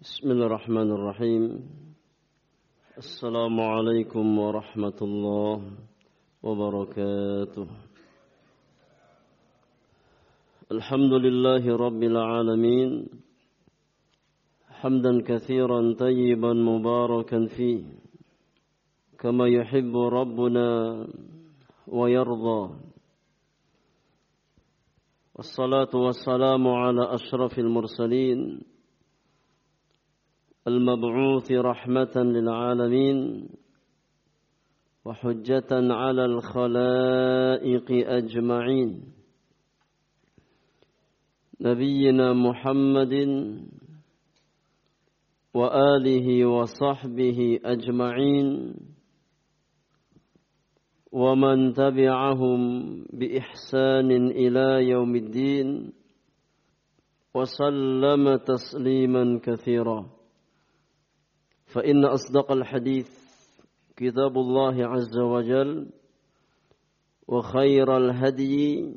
بسم الله الرحمن الرحيم. السلام عليكم ورحمة الله وبركاته. الحمد لله رب العالمين. حمدا كثيرا طيبا مباركا فيه. كما يحب ربنا ويرضى. والصلاة والسلام على أشرف المرسلين. المبعوث رحمة للعالمين وحجة على الخلائق أجمعين. نبينا محمد وآله وصحبه أجمعين. ومن تبعهم بإحسان إلى يوم الدين وسلم تسليما كثيرا. فإن أصدق الحديث كتاب الله عز وجل وخير الهدي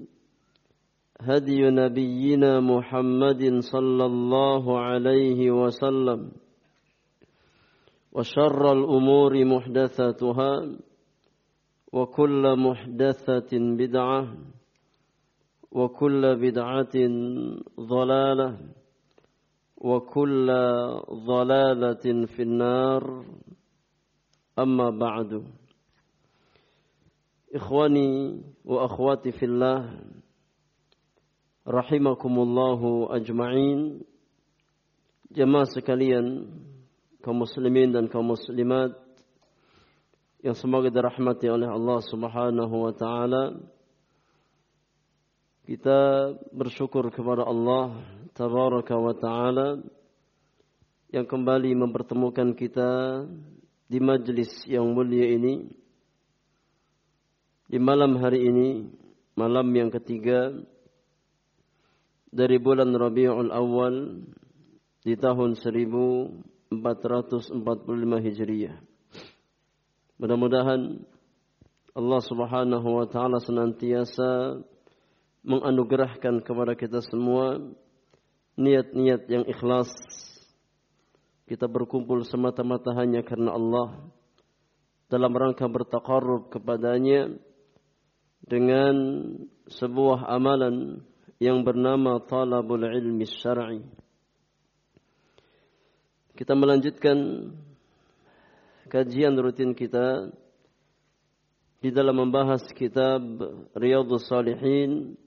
هدي نبينا محمد صلى الله عليه وسلم وشر الأمور محدثاتها وكل محدثة بدعة وكل بدعة ضلالة. وكل ضلالة في النار أما بعد إخواني وأخواتي في الله رحمكم الله أجمعين jemaah sekalian kaum muslimin dan kaum muslimat yang semoga dirahmati oleh Allah Subhanahu wa taala kita bersyukur kepada Allah tabaraka wa taala yang kembali mempertemukan kita di majlis yang mulia ini di malam hari ini malam yang ketiga dari bulan Rabiul Awal di tahun 1445 Hijriah. Mudah-mudahan Allah Subhanahu wa taala senantiasa menganugerahkan kepada kita semua niat-niat yang ikhlas. Kita berkumpul semata-mata hanya karena Allah dalam rangka bertakarrub kepadanya dengan sebuah amalan yang bernama talabul ilmi syar'i. Kita melanjutkan kajian rutin kita di dalam membahas kitab Riyadhus Salihin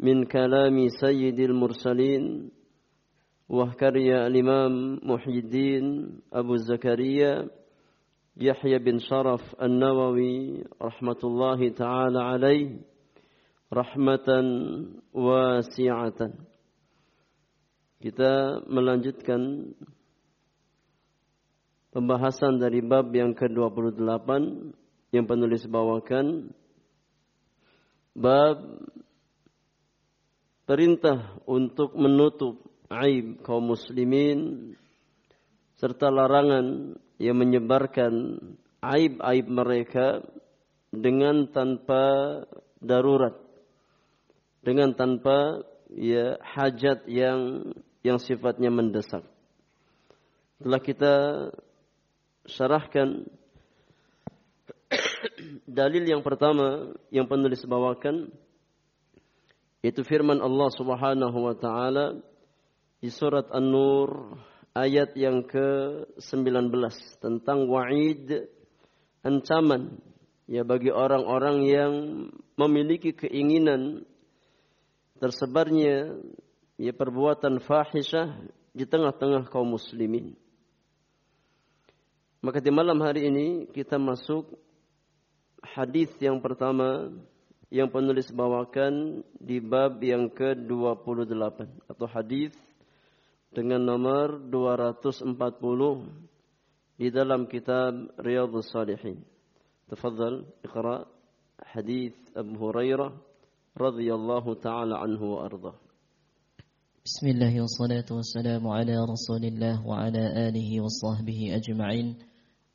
من كلام سيد المرسلين وهكريا الإمام محي الدين أبو زكريا يحيى بن شرف النووي رحمة الله تعالى عليه رحمة واسعة kita melanjutkan pembahasan dari bab yang ke-28 yang penulis bawakan bab perintah untuk menutup aib kaum muslimin serta larangan yang menyebarkan aib-aib mereka dengan tanpa darurat dengan tanpa ya hajat yang yang sifatnya mendesak. Telah kita syarahkan dalil yang pertama yang penulis bawakan itu firman Allah Subhanahu wa taala di surat An-Nur ayat yang ke-19 tentang wa'id ancaman ya bagi orang-orang yang memiliki keinginan tersebarnya ya perbuatan fahisyah di tengah-tengah kaum muslimin. Maka di malam hari ini kita masuk hadis yang pertama yang penulis bawakan di bab yang ke-28 atau hadis dengan nomor 240 di dalam kitab Riyadhus Salihin. Tafadhal iqra hadis Abu Hurairah radhiyallahu taala anhu wa arda. بسم الله والصلاة والسلام على رسول الله وعلى آله وصحبه أجمعين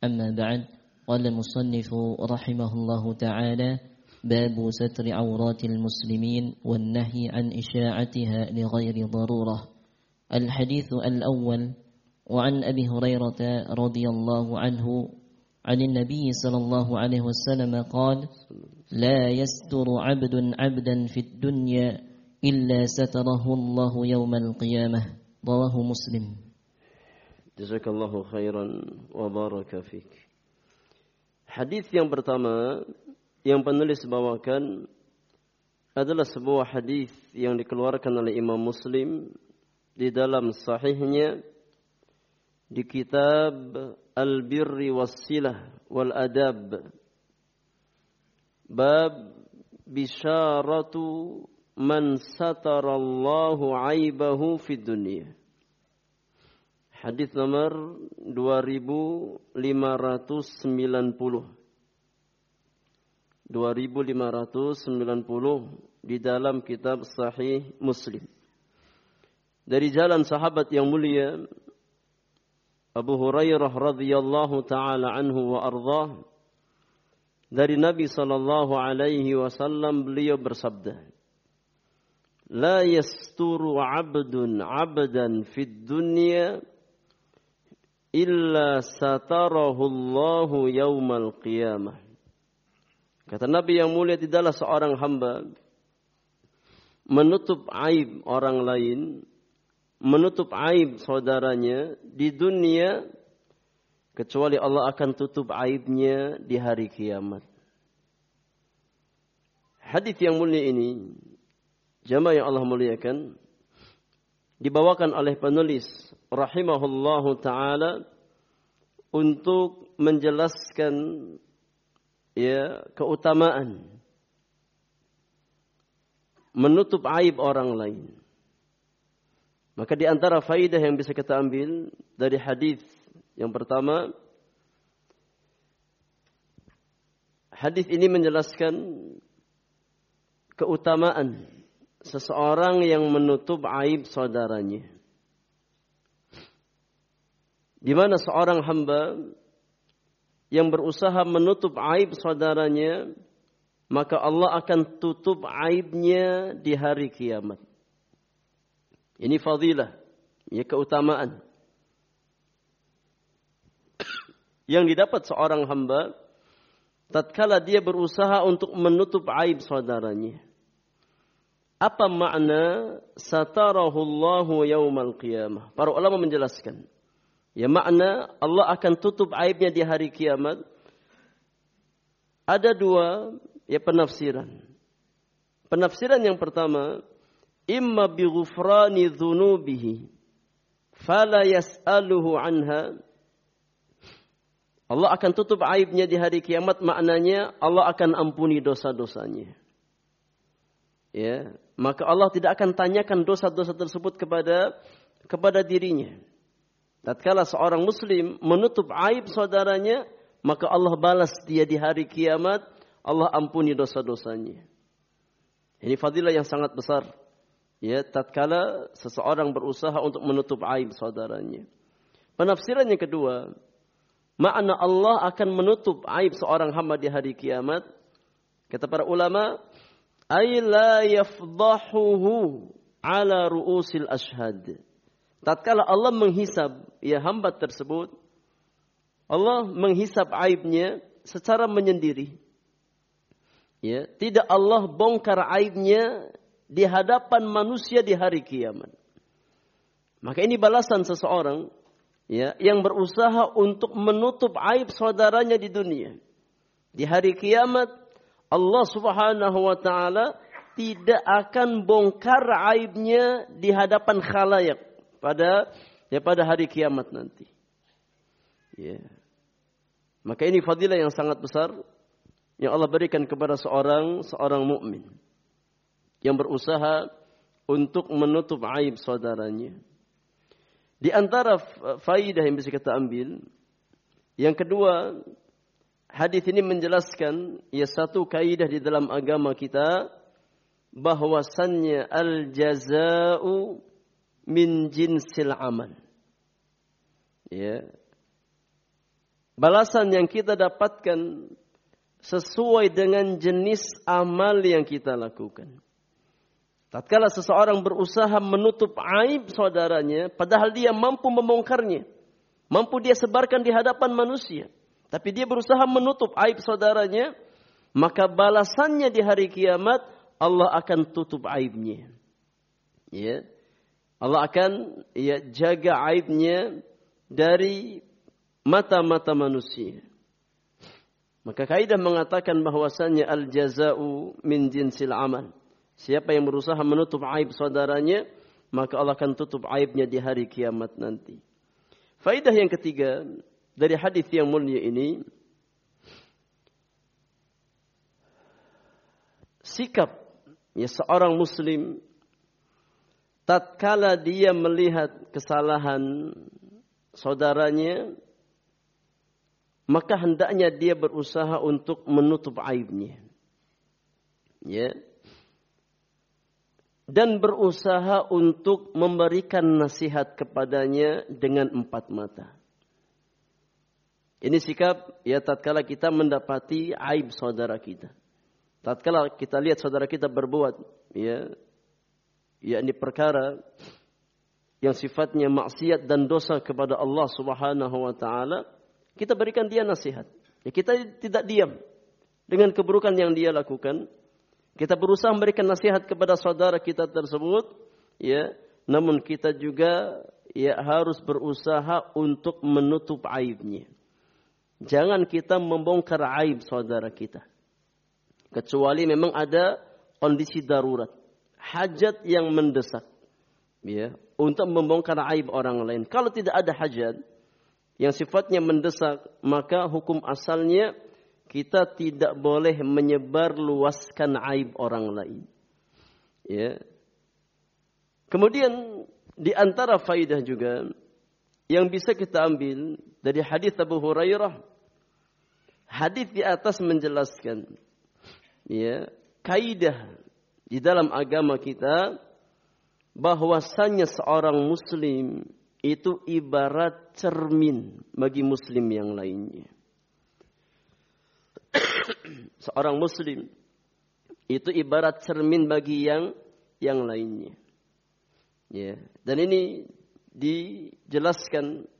أما بعد قال المصنف رحمه الله تعالى باب ستر عورات المسلمين والنهي عن إشاعتها لغير ضرورة. الحديث الأول وعن أبي هريرة رضي الله عنه عن النبي صلى الله عليه وسلم قال لا يستر عبد عبدا في الدنيا إلا ستره الله يوم القيامة. رواه مسلم. جزاك الله خيرا وبارك فيك. Hadis yang pertama yang penulis bawakan adalah sebuah hadis yang dikeluarkan oleh Imam Muslim di dalam sahihnya di kitab Al-Birri Was-Silah wal Adab bab bisharatu man satarallahu aibahu fid dunya. Hadis nomor 2590 2590 di dalam kitab Sahih Muslim. Dari jalan sahabat yang mulia Abu Hurairah radhiyallahu taala anhu wa ardhah dari Nabi sallallahu alaihi wasallam beliau bersabda La yasturu 'abdun 'abdan fid dunya illa satarahu Allahu yaumal qiyamah Kata Nabi yang mulia tidaklah seorang hamba menutup aib orang lain, menutup aib saudaranya di dunia kecuali Allah akan tutup aibnya di hari kiamat. Hadis yang mulia ini jamaah yang Allah muliakan dibawakan oleh penulis rahimahullahu taala untuk menjelaskan ya keutamaan menutup aib orang lain. Maka di antara faidah yang bisa kita ambil dari hadis yang pertama hadis ini menjelaskan keutamaan seseorang yang menutup aib saudaranya. Di mana seorang hamba yang berusaha menutup aib saudaranya, maka Allah akan tutup aibnya di hari kiamat. Ini fadilah, ya keutamaan. Yang didapat seorang hamba tatkala dia berusaha untuk menutup aib saudaranya. Apa makna satarahu yaumal qiyamah? Para ulama menjelaskan. Ya makna Allah akan tutup aibnya di hari kiamat. Ada dua ya penafsiran. Penafsiran yang pertama, imma bi ghufrani dhunubihi fala yas'aluhu anha. Allah akan tutup aibnya di hari kiamat maknanya Allah akan ampuni dosa-dosanya. Ya, maka Allah tidak akan tanyakan dosa-dosa tersebut kepada kepada dirinya. Tatkala seorang muslim menutup aib saudaranya, maka Allah balas dia di hari kiamat, Allah ampuni dosa-dosanya. Ini fadilah yang sangat besar. Ya, tatkala seseorang berusaha untuk menutup aib saudaranya. Penafsiran yang kedua, makna Allah akan menutup aib seorang hamba di hari kiamat. Kata para ulama, ay la yafdahuhu ala ru'usil ashhad tatkala Allah menghisab ya hamba tersebut, Allah menghisab aibnya secara menyendiri. Ya, tidak Allah bongkar aibnya di hadapan manusia di hari kiamat. Maka ini balasan seseorang ya yang berusaha untuk menutup aib saudaranya di dunia. Di hari kiamat Allah Subhanahu wa taala tidak akan bongkar aibnya di hadapan khalayak pada ya pada hari kiamat nanti. Ya. Maka ini fadilah yang sangat besar yang Allah berikan kepada seorang seorang mukmin yang berusaha untuk menutup aib saudaranya. Di antara faidah yang bisa kita ambil, yang kedua, hadis ini menjelaskan ya satu kaidah di dalam agama kita bahwasannya al jazau min jinsil amal. Ya. Balasan yang kita dapatkan sesuai dengan jenis amal yang kita lakukan. Tatkala seseorang berusaha menutup aib saudaranya, padahal dia mampu membongkarnya. mampu dia sebarkan di hadapan manusia, tapi dia berusaha menutup aib saudaranya, maka balasannya di hari kiamat Allah akan tutup aibnya. Ya. Allah akan ya jaga aibnya dari mata-mata manusia. Maka kaidah mengatakan bahwasannya al jazau min jinsil amal. Siapa yang berusaha menutup aib saudaranya, maka Allah akan tutup aibnya di hari kiamat nanti. Faidah yang ketiga dari hadis yang mulia ini sikap ya seorang muslim tatkala dia melihat kesalahan saudaranya maka hendaknya dia berusaha untuk menutup aibnya. Ya. Dan berusaha untuk memberikan nasihat kepadanya dengan empat mata. Ini sikap ya tatkala kita mendapati aib saudara kita. Tatkala kita lihat saudara kita berbuat ya yakni perkara yang sifatnya maksiat dan dosa kepada Allah Subhanahu wa taala, kita berikan dia nasihat. Ya, kita tidak diam dengan keburukan yang dia lakukan. Kita berusaha memberikan nasihat kepada saudara kita tersebut, ya. Namun kita juga ya harus berusaha untuk menutup aibnya. Jangan kita membongkar aib saudara kita. Kecuali memang ada kondisi darurat, hajat yang mendesak. Ya, untuk membongkar aib orang lain. Kalau tidak ada hajat, yang sifatnya mendesak, maka hukum asalnya kita tidak boleh menyebar luaskan aib orang lain. Ya. Kemudian di antara faidah juga yang bisa kita ambil dari hadis Abu Hurairah, hadis di atas menjelaskan ya kaidah di dalam agama kita bahwasannya seorang muslim itu ibarat cermin bagi muslim yang lainnya. Seorang muslim itu ibarat cermin bagi yang yang lainnya. Ya, dan ini dijelaskan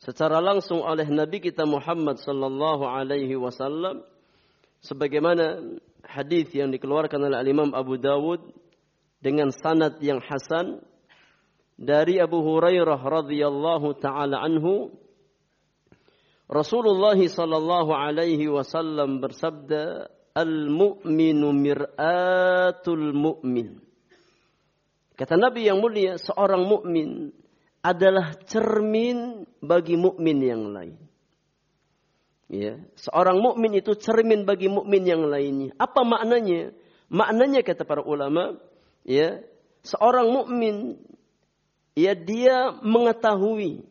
secara langsung oleh Nabi kita Muhammad sallallahu alaihi wasallam sebagaimana hadis yang dikeluarkan oleh Imam Abu Dawud dengan sanad yang hasan dari Abu Hurairah radhiyallahu taala anhu Rasulullah sallallahu alaihi wasallam bersabda al-mu'minu mir'atul mu'min Kata Nabi yang mulia seorang mukmin adalah cermin bagi mukmin yang lain. Ya, seorang mukmin itu cermin bagi mukmin yang lainnya. Apa maknanya? Maknanya kata para ulama, ya, seorang mukmin ya dia mengetahui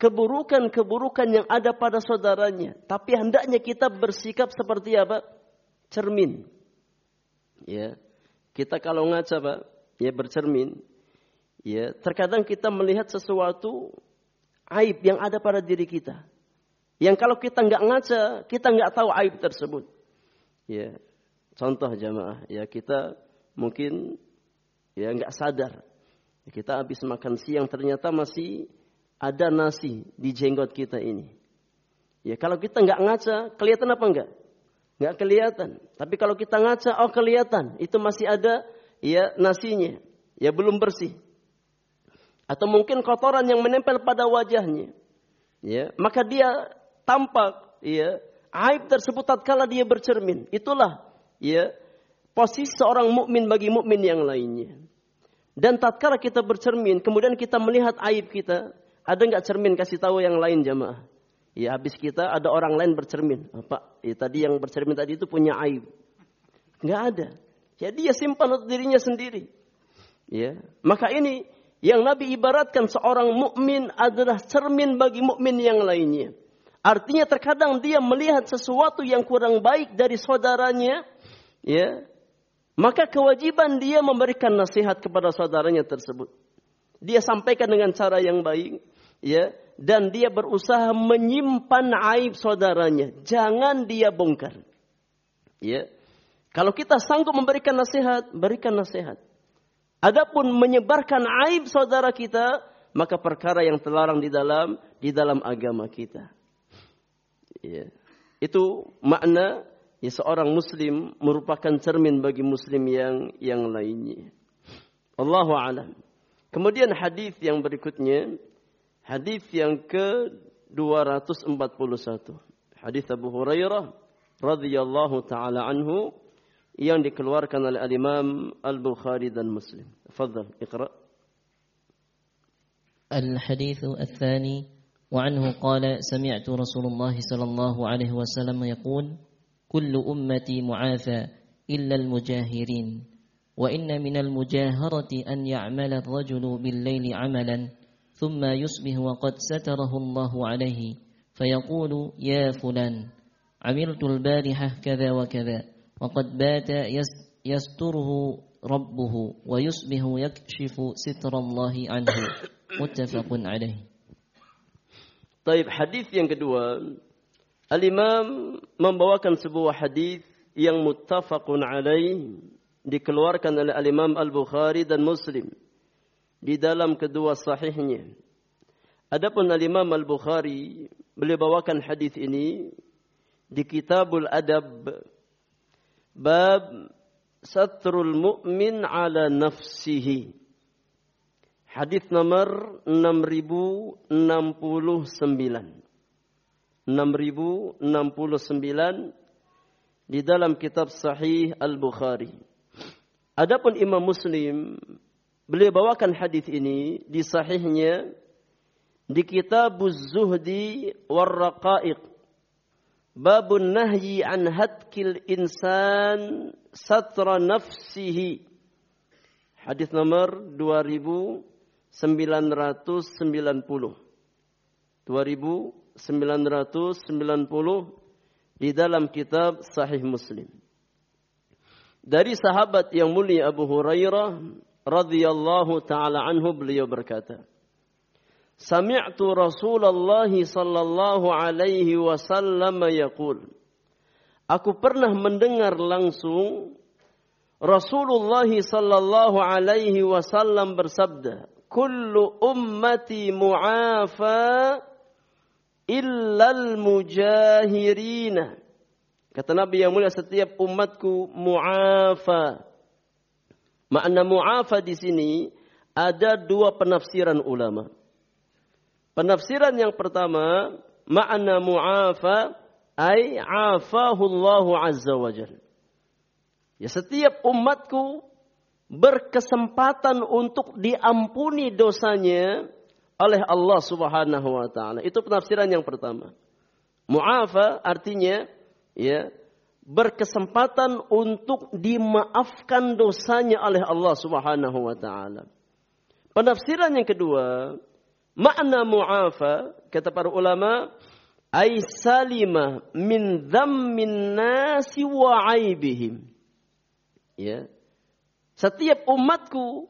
keburukan-keburukan yang ada pada saudaranya, tapi hendaknya kita bersikap seperti apa? Cermin. Ya. Kita kalau ngaca, Pak, ya bercermin, ya, terkadang kita melihat sesuatu aib yang ada pada diri kita. Yang kalau kita nggak ngaca, kita nggak tahu aib tersebut. Ya, contoh jamaah, ya kita mungkin ya nggak sadar kita habis makan siang ternyata masih ada nasi di jenggot kita ini. Ya kalau kita nggak ngaca, kelihatan apa enggak? Nggak kelihatan. Tapi kalau kita ngaca, oh kelihatan. Itu masih ada ya nasinya. Ya belum bersih. Atau mungkin kotoran yang menempel pada wajahnya. Ya, maka dia tampak ya aib tersebut tatkala dia bercermin. Itulah ya posisi seorang mukmin bagi mukmin yang lainnya. Dan tatkala kita bercermin, kemudian kita melihat aib kita, ada nggak cermin kasih tahu yang lain jamaah? Ya habis kita ada orang lain bercermin. Oh, Pak, ya, tadi yang bercermin tadi itu punya aib. Nggak ada. Ya dia simpan untuk dirinya sendiri. Ya, maka ini yang Nabi ibaratkan seorang mukmin adalah cermin bagi mukmin yang lainnya. Artinya terkadang dia melihat sesuatu yang kurang baik dari saudaranya, ya, maka kewajiban dia memberikan nasihat kepada saudaranya tersebut. Dia sampaikan dengan cara yang baik, ya, dan dia berusaha menyimpan aib saudaranya. Jangan dia bongkar. Ya. Kalau kita sanggup memberikan nasihat, berikan nasihat. Adapun menyebarkan aib saudara kita, maka perkara yang terlarang di dalam di dalam agama kita. Ya. Itu makna ya, seorang muslim merupakan cermin bagi muslim yang yang lainnya. Allahu alam. Kemudian hadis yang berikutnya, hadis yang ke 241. Hadis Abu Hurairah radhiyallahu taala anhu yang dikeluarkan oleh Al-Imam Al-Bukhari dan Muslim. Fadhal, iqra. الحديث الثاني وعنه قال سمعت رسول الله صلى الله عليه وسلم يقول كل أمتي معافى إلا المجاهرين وإن من المجاهرة أن يعمل الرجل بالليل عملا ثم يصبح وقد ستره الله عليه فيقول يا فلان عملت البارحة كذا وكذا وقد بات يستره ربه ويصبح يكشف ستر الله عنه متفق عليه. Taib hadis yang kedua, Al Imam membawakan sebuah hadis yang muttafaqun alaih dikeluarkan oleh Al Imam Al Bukhari dan Muslim di dalam kedua sahihnya. Adapun Al Imam Al Bukhari beliau bawakan hadis ini di Kitabul Adab bab Satrul Mu'min ala nafsihi. Hadis nomor 6069. 6069 di dalam kitab Sahih Al-Bukhari. Adapun Imam Muslim beliau bawakan hadis ini di sahihnya di kitab Zuhdi war Raqaiq Babun nahyi an hatkil insan satra nafsihi. Hadis nomor 2990. 2990 di dalam kitab Sahih Muslim. Dari sahabat yang mulia Abu Hurairah radhiyallahu taala anhu beliau berkata, Sami'tu Rasulullah sallallahu alaihi wasallam yaqul Aku pernah mendengar langsung Rasulullah sallallahu alaihi wasallam bersabda, "Kullu ummati mu'afa illal mujahirina." Kata Nabi yang mulia setiap umatku mu'afa. Makna mu'afa di sini ada dua penafsiran ulama. Penafsiran yang pertama, makna mu'afa ay afahu azza wa jal. Ya setiap umatku berkesempatan untuk diampuni dosanya oleh Allah Subhanahu wa taala. Itu penafsiran yang pertama. Mu'afa artinya ya berkesempatan untuk dimaafkan dosanya oleh Allah Subhanahu wa taala. Penafsiran yang kedua, Makna mu'afa, kata para ulama, ay salima min dhammin nasi wa aibihim. Ya. Setiap umatku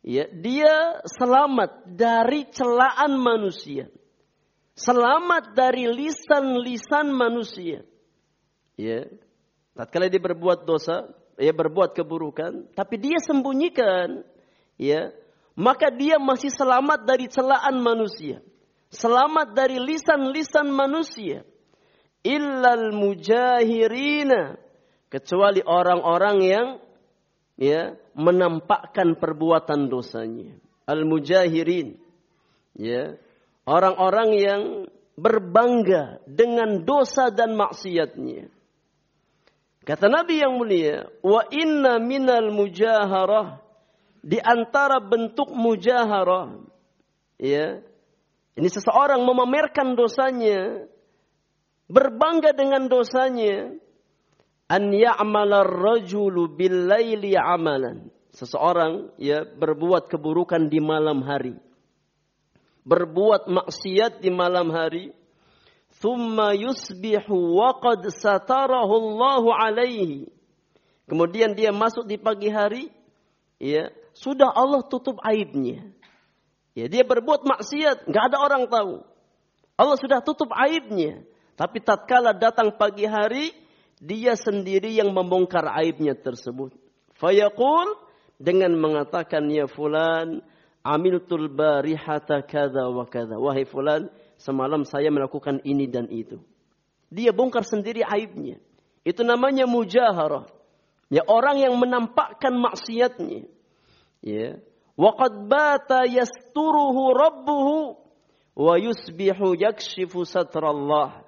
ya, dia selamat dari celaan manusia. Selamat dari lisan-lisan manusia. Ya. Tatkala dia berbuat dosa, ya berbuat keburukan, tapi dia sembunyikan ya maka dia masih selamat dari celaan manusia. Selamat dari lisan-lisan manusia. Illal mujahirina. Kecuali orang-orang yang ya menampakkan perbuatan dosanya. Al-mujahirin. Ya. Orang-orang yang berbangga dengan dosa dan maksiatnya. Kata Nabi yang mulia, wa inna minal mujaharah di antara bentuk mujaharah ya ini seseorang memamerkan dosanya berbangga dengan dosanya an ya'mala ar-rajulu bil-laili amalan seseorang ya berbuat keburukan di malam hari berbuat maksiat di malam hari thumma yusbihu wa qad satarahu Allah alaihi kemudian dia masuk di pagi hari ya sudah Allah tutup aibnya. Ya, dia berbuat maksiat, nggak ada orang tahu. Allah sudah tutup aibnya. Tapi tatkala datang pagi hari, dia sendiri yang membongkar aibnya tersebut. Fayaqul dengan mengatakan ya fulan, amiltul barihata kada wa kada. Wahai fulan, semalam saya melakukan ini dan itu. Dia bongkar sendiri aibnya. Itu namanya mujaharah. Ya orang yang menampakkan maksiatnya. Ya. Waqad bata yasturuhu rabbuhu wa yusbihu yakshifu satrallah.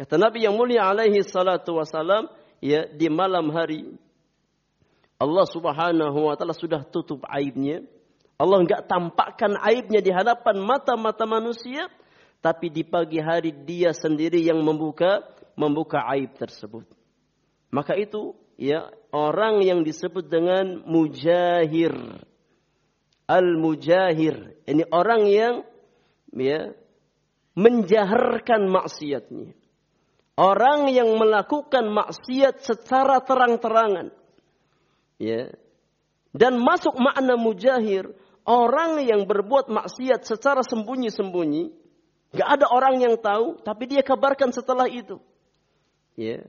Kata Nabi yang mulia alaihi salatu wasalam, ya di malam hari Allah Subhanahu wa taala sudah tutup aibnya. Allah enggak tampakkan aibnya di hadapan mata-mata manusia, tapi di pagi hari dia sendiri yang membuka membuka aib tersebut. Maka itu ya orang yang disebut dengan mujahir. Al-mujahir. Ini orang yang ya menjaharkan maksiatnya. Orang yang melakukan maksiat secara terang-terangan. Ya. Dan masuk makna mujahir, orang yang berbuat maksiat secara sembunyi-sembunyi, gak ada orang yang tahu, tapi dia kabarkan setelah itu. Ya.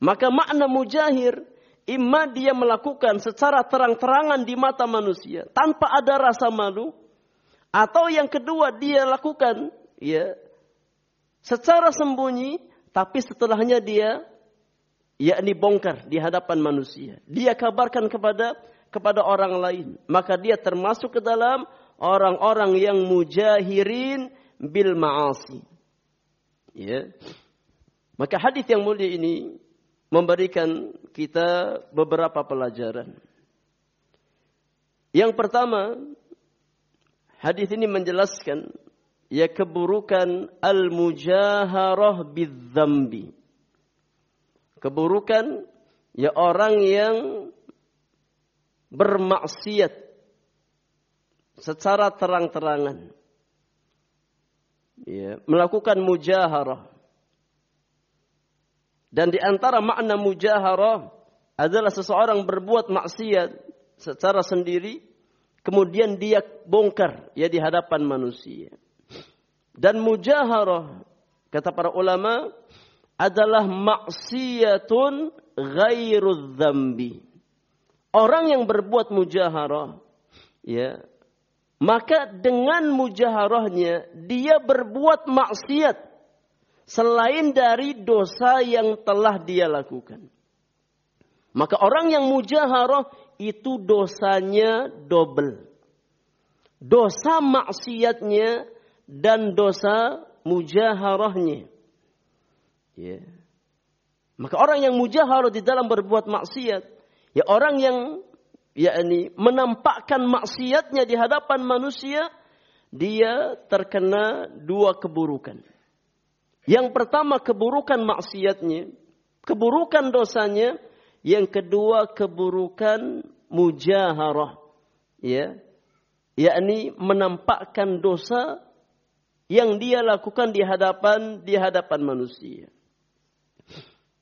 Maka makna mujahir, imma dia melakukan secara terang-terangan di mata manusia, tanpa ada rasa malu, atau yang kedua dia lakukan ya secara sembunyi tapi setelahnya dia yakni bongkar di hadapan manusia. Dia kabarkan kepada kepada orang lain. Maka dia termasuk ke dalam orang-orang yang mujahirin bil ma'asi. Ya. Maka hadis yang mulia ini memberikan kita beberapa pelajaran. Yang pertama, hadis ini menjelaskan ya keburukan al-mujaharah bidzambi. Keburukan ya orang yang bermaksiat secara terang-terangan. Ya, melakukan mujaharah. Dan di antara makna mujaharah adalah seseorang berbuat maksiat secara sendiri kemudian dia bongkar ya di hadapan manusia. Dan mujaharah kata para ulama adalah maksiatun ghairu dzambi. Orang yang berbuat mujaharah ya maka dengan mujaharahnya dia berbuat maksiat selain dari dosa yang telah dia lakukan. Maka orang yang mujaharah itu dosanya double. Dosa maksiatnya dan dosa mujaharahnya. Ya. Maka orang yang mujaharah di dalam berbuat maksiat, ya orang yang yakni menampakkan maksiatnya di hadapan manusia, dia terkena dua keburukan. Yang pertama keburukan maksiatnya, keburukan dosanya, yang kedua keburukan mujaharah. Ya. Yakni menampakkan dosa yang dia lakukan di hadapan di hadapan manusia.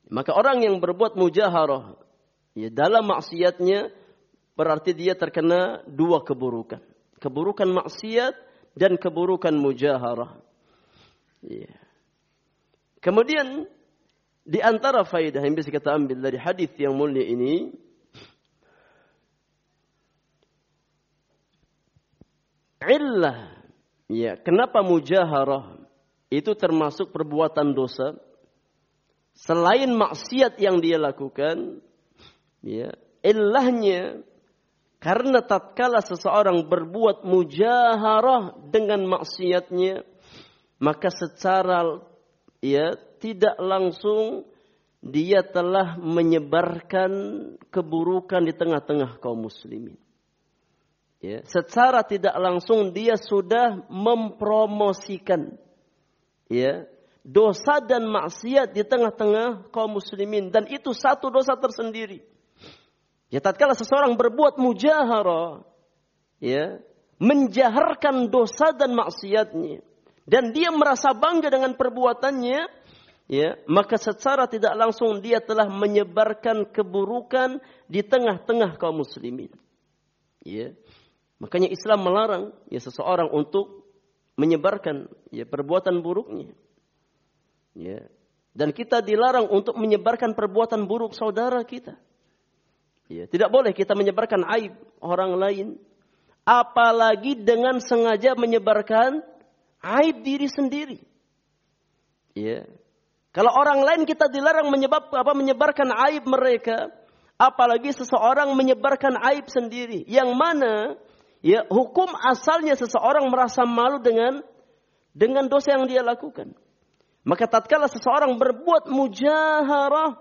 Maka orang yang berbuat mujaharah ya dalam maksiatnya berarti dia terkena dua keburukan. Keburukan maksiat dan keburukan mujaharah. Ya. Kemudian di antara faidah yang bisa kita ambil dari hadis yang mulia ini illah Ya, kenapa mujaharah itu termasuk perbuatan dosa? Selain maksiat yang dia lakukan, ya, karena tatkala seseorang berbuat mujaharah dengan maksiatnya, maka secara ya tidak langsung dia telah menyebarkan keburukan di tengah-tengah kaum muslimin. Ya, secara tidak langsung dia sudah mempromosikan ya, dosa dan maksiat di tengah-tengah kaum muslimin dan itu satu dosa tersendiri. Ya tatkala seseorang berbuat mujaharah ya, menjaharkan dosa dan maksiatnya dan dia merasa bangga dengan perbuatannya, ya, maka secara tidak langsung dia telah menyebarkan keburukan di tengah-tengah kaum muslimin. Ya. Makanya Islam melarang ya seseorang untuk menyebarkan ya perbuatan buruknya. Ya. Dan kita dilarang untuk menyebarkan perbuatan buruk saudara kita. Ya, tidak boleh kita menyebarkan aib orang lain apalagi dengan sengaja menyebarkan aib diri sendiri. Ya. Kalau orang lain kita dilarang menyebab apa menyebarkan aib mereka, apalagi seseorang menyebarkan aib sendiri. Yang mana ya hukum asalnya seseorang merasa malu dengan dengan dosa yang dia lakukan. Maka tatkala seseorang berbuat mujaharah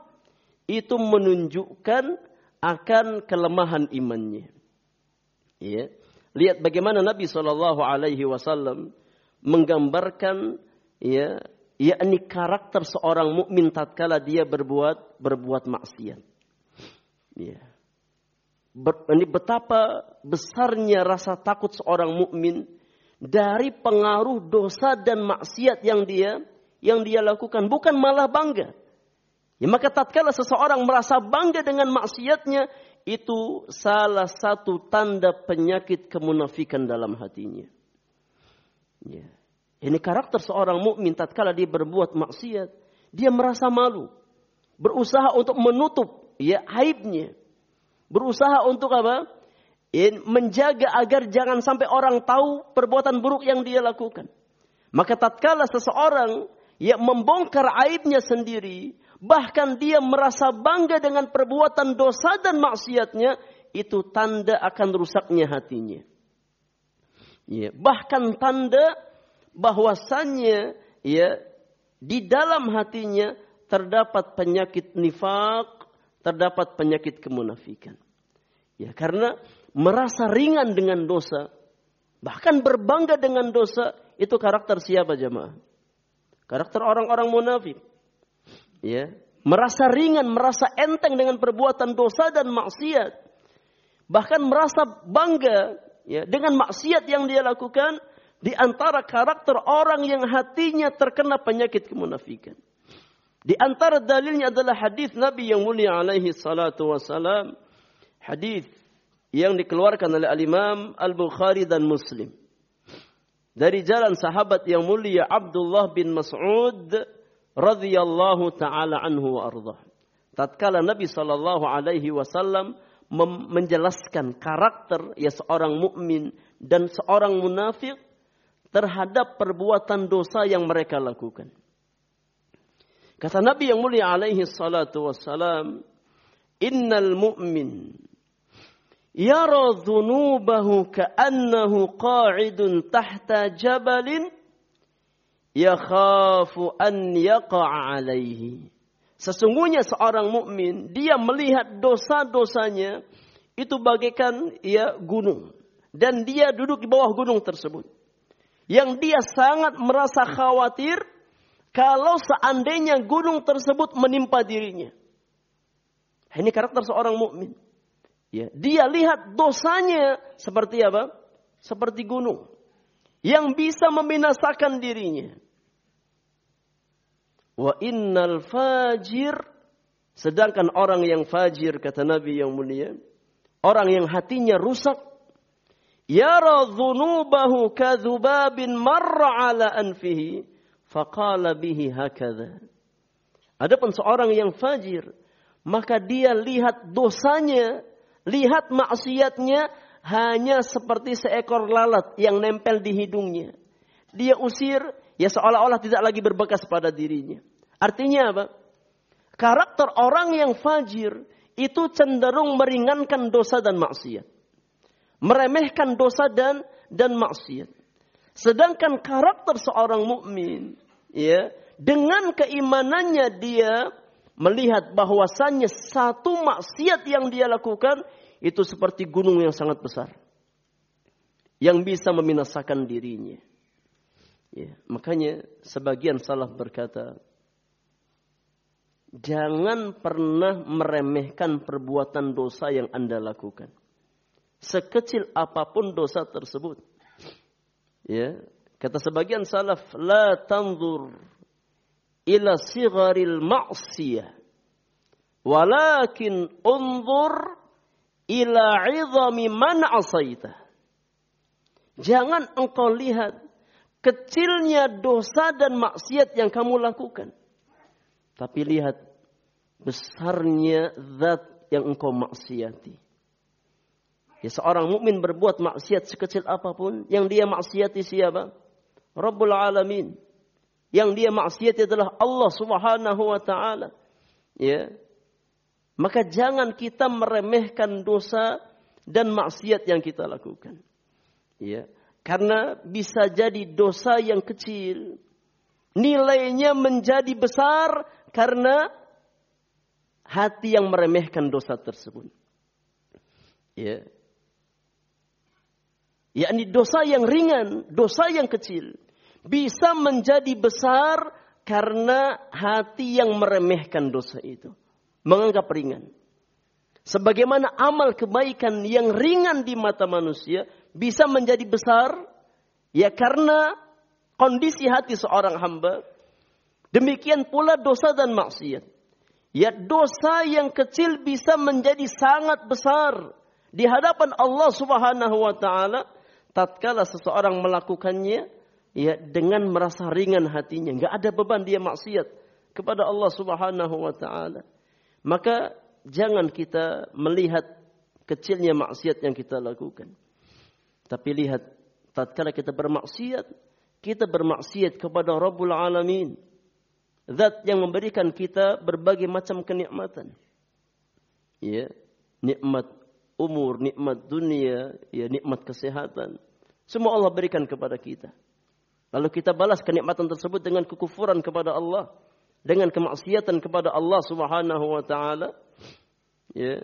itu menunjukkan akan kelemahan imannya. Ya. Lihat bagaimana Nabi Shallallahu Alaihi Wasallam menggambarkan ya yakni karakter seorang mukmin tatkala dia berbuat berbuat maksiat. Ya. Ini betapa besarnya rasa takut seorang mukmin dari pengaruh dosa dan maksiat yang dia yang dia lakukan bukan malah bangga. Ya, maka tatkala seseorang merasa bangga dengan maksiatnya, itu salah satu tanda penyakit kemunafikan dalam hatinya. Ya. Ini karakter seorang mukmin tatkala dia berbuat maksiat, dia merasa malu, berusaha untuk menutup ya aibnya, berusaha untuk apa? Menjaga agar jangan sampai orang tahu perbuatan buruk yang dia lakukan. Maka tatkala seseorang yang membongkar aibnya sendiri, bahkan dia merasa bangga dengan perbuatan dosa dan maksiatnya, itu tanda akan rusaknya hatinya. Ya, bahkan tanda bahwasannya ya di dalam hatinya terdapat penyakit nifak, terdapat penyakit kemunafikan. Ya, karena merasa ringan dengan dosa, bahkan berbangga dengan dosa, itu karakter siapa jemaah? Karakter orang-orang munafik ya, merasa ringan, merasa enteng dengan perbuatan dosa dan maksiat. Bahkan merasa bangga ya, dengan maksiat yang dia lakukan di antara karakter orang yang hatinya terkena penyakit kemunafikan. Di antara dalilnya adalah hadis Nabi yang mulia alaihi salatu wasalam. Hadis yang dikeluarkan oleh Al-Imam Al-Bukhari dan Muslim. Dari jalan sahabat yang mulia Abdullah bin Mas'ud radhiyallahu taala anhu wa ardah. Tatkala Nabi sallallahu alaihi wasallam menjelaskan karakter ya seorang mukmin dan seorang munafik terhadap perbuatan dosa yang mereka lakukan. Kata Nabi yang mulia alaihi salatu wassalam, "Innal mu'min yara dhunubahu ka'annahu qa'idun tahta jabalin yakhafu an yaqa'a alaihi. Sesungguhnya seorang mukmin dia melihat dosa-dosanya itu bagaikan ya gunung dan dia duduk di bawah gunung tersebut. Yang dia sangat merasa khawatir kalau seandainya gunung tersebut menimpa dirinya. Ini karakter seorang mukmin. Ya, dia lihat dosanya seperti apa? Seperti gunung yang bisa membinasakan dirinya. Wa innal fajir sedangkan orang yang fajir kata Nabi yang mulia, orang yang hatinya rusak yara dhunubahu kadhubabin marra ala anfihi faqala bihi hakadha. Adapun seorang yang fajir maka dia lihat dosanya, lihat maksiatnya hanya seperti seekor lalat yang nempel di hidungnya. Dia usir, ya seolah-olah tidak lagi berbekas pada dirinya. Artinya apa? Karakter orang yang fajir itu cenderung meringankan dosa dan maksiat. Meremehkan dosa dan dan maksiat. Sedangkan karakter seorang mukmin, ya, dengan keimanannya dia melihat bahwasannya satu maksiat yang dia lakukan itu seperti gunung yang sangat besar yang bisa membinasakan dirinya. Ya, makanya sebagian salaf berkata, jangan pernah meremehkan perbuatan dosa yang Anda lakukan. Sekecil apa pun dosa tersebut. Ya, kata sebagian salaf, la tanzur ila sigharil ma'siyah. Walakin unzur ila 'idhami man asaita. Jangan engkau lihat kecilnya dosa dan maksiat yang kamu lakukan. Tapi lihat besarnya zat yang engkau maksiati. Ya, seorang mukmin berbuat maksiat sekecil apa pun, yang dia maksiati siapa? Rabbul Alamin. Yang dia maksiati adalah Allah Subhanahu wa taala. Ya. Maka jangan kita meremehkan dosa dan maksiat yang kita lakukan. Ya. Karena bisa jadi dosa yang kecil nilainya menjadi besar karena hati yang meremehkan dosa tersebut. Ya. Yakni dosa yang ringan, dosa yang kecil bisa menjadi besar karena hati yang meremehkan dosa itu, menganggap ringan. Sebagaimana amal kebaikan yang ringan di mata manusia bisa menjadi besar ya karena kondisi hati seorang hamba. Demikian pula dosa dan maksiat. Ya dosa yang kecil bisa menjadi sangat besar di hadapan Allah Subhanahu wa taala tatkala seseorang melakukannya ya dengan merasa ringan hatinya, enggak ada beban dia maksiat kepada Allah Subhanahu wa taala. Maka jangan kita melihat kecilnya maksiat yang kita lakukan. Tapi lihat tatkala kita bermaksiat, kita bermaksiat kepada Rabbul Alamin. Zat yang memberikan kita berbagai macam kenikmatan. Ya, nikmat umur, nikmat dunia, ya nikmat kesehatan. Semua Allah berikan kepada kita. Lalu kita balas kenikmatan tersebut dengan kekufuran kepada Allah, dengan kemaksiatan kepada Allah Subhanahu wa taala. Ya.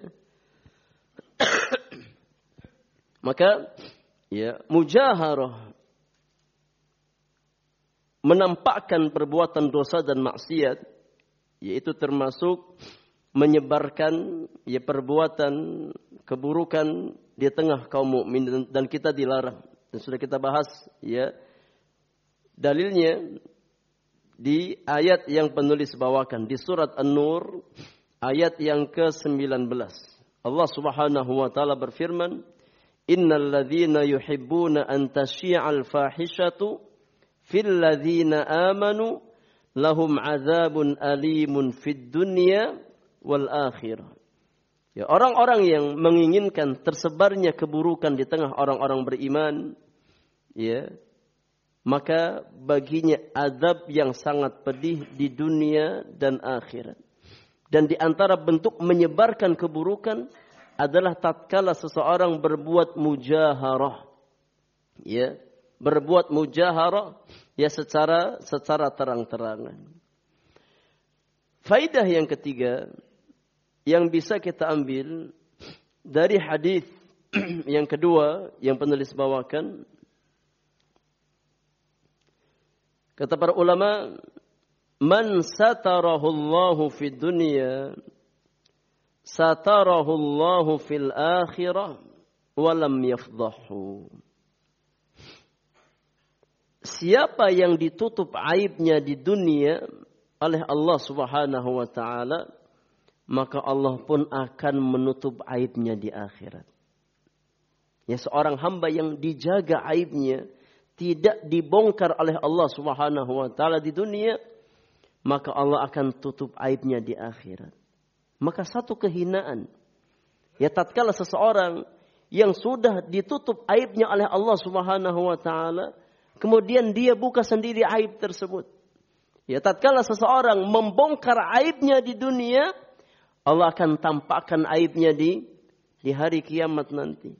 Maka ya mujaharah menampakkan perbuatan dosa dan maksiat yaitu termasuk menyebarkan ya perbuatan keburukan di tengah kaum mukmin dan kita dilarang dan sudah kita bahas ya dalilnya di ayat yang penulis bawakan di surat An-Nur ayat yang ke-19 Allah Subhanahu wa taala berfirman innal ladzina yuhibbuna an tasyi'al fahishatu fil ladzina amanu lahum azabun alimun fid dunya wal akhirah. Ya, orang-orang yang menginginkan tersebarnya keburukan di tengah orang-orang beriman, ya, maka baginya azab yang sangat pedih di dunia dan akhirat. Dan di antara bentuk menyebarkan keburukan adalah tatkala seseorang berbuat mujaharah. Ya, berbuat mujaharah ya secara secara terang-terangan. Faidah yang ketiga yang bisa kita ambil dari hadis yang kedua yang penulis bawakan kata para ulama man satarahu Allahu fid dunya satarahu Allahu fil akhirah wa lam yafdahu siapa yang ditutup aibnya di dunia oleh Allah Subhanahu wa taala, maka Allah pun akan menutup aibnya di akhirat. Ya seorang hamba yang dijaga aibnya tidak dibongkar oleh Allah Subhanahu wa taala di dunia, maka Allah akan tutup aibnya di akhirat. Maka satu kehinaan ya tatkala seseorang yang sudah ditutup aibnya oleh Allah Subhanahu wa taala Kemudian dia buka sendiri aib tersebut. Ya, tatkala seseorang membongkar aibnya di dunia, Allah akan tampakkan aibnya di di hari kiamat nanti.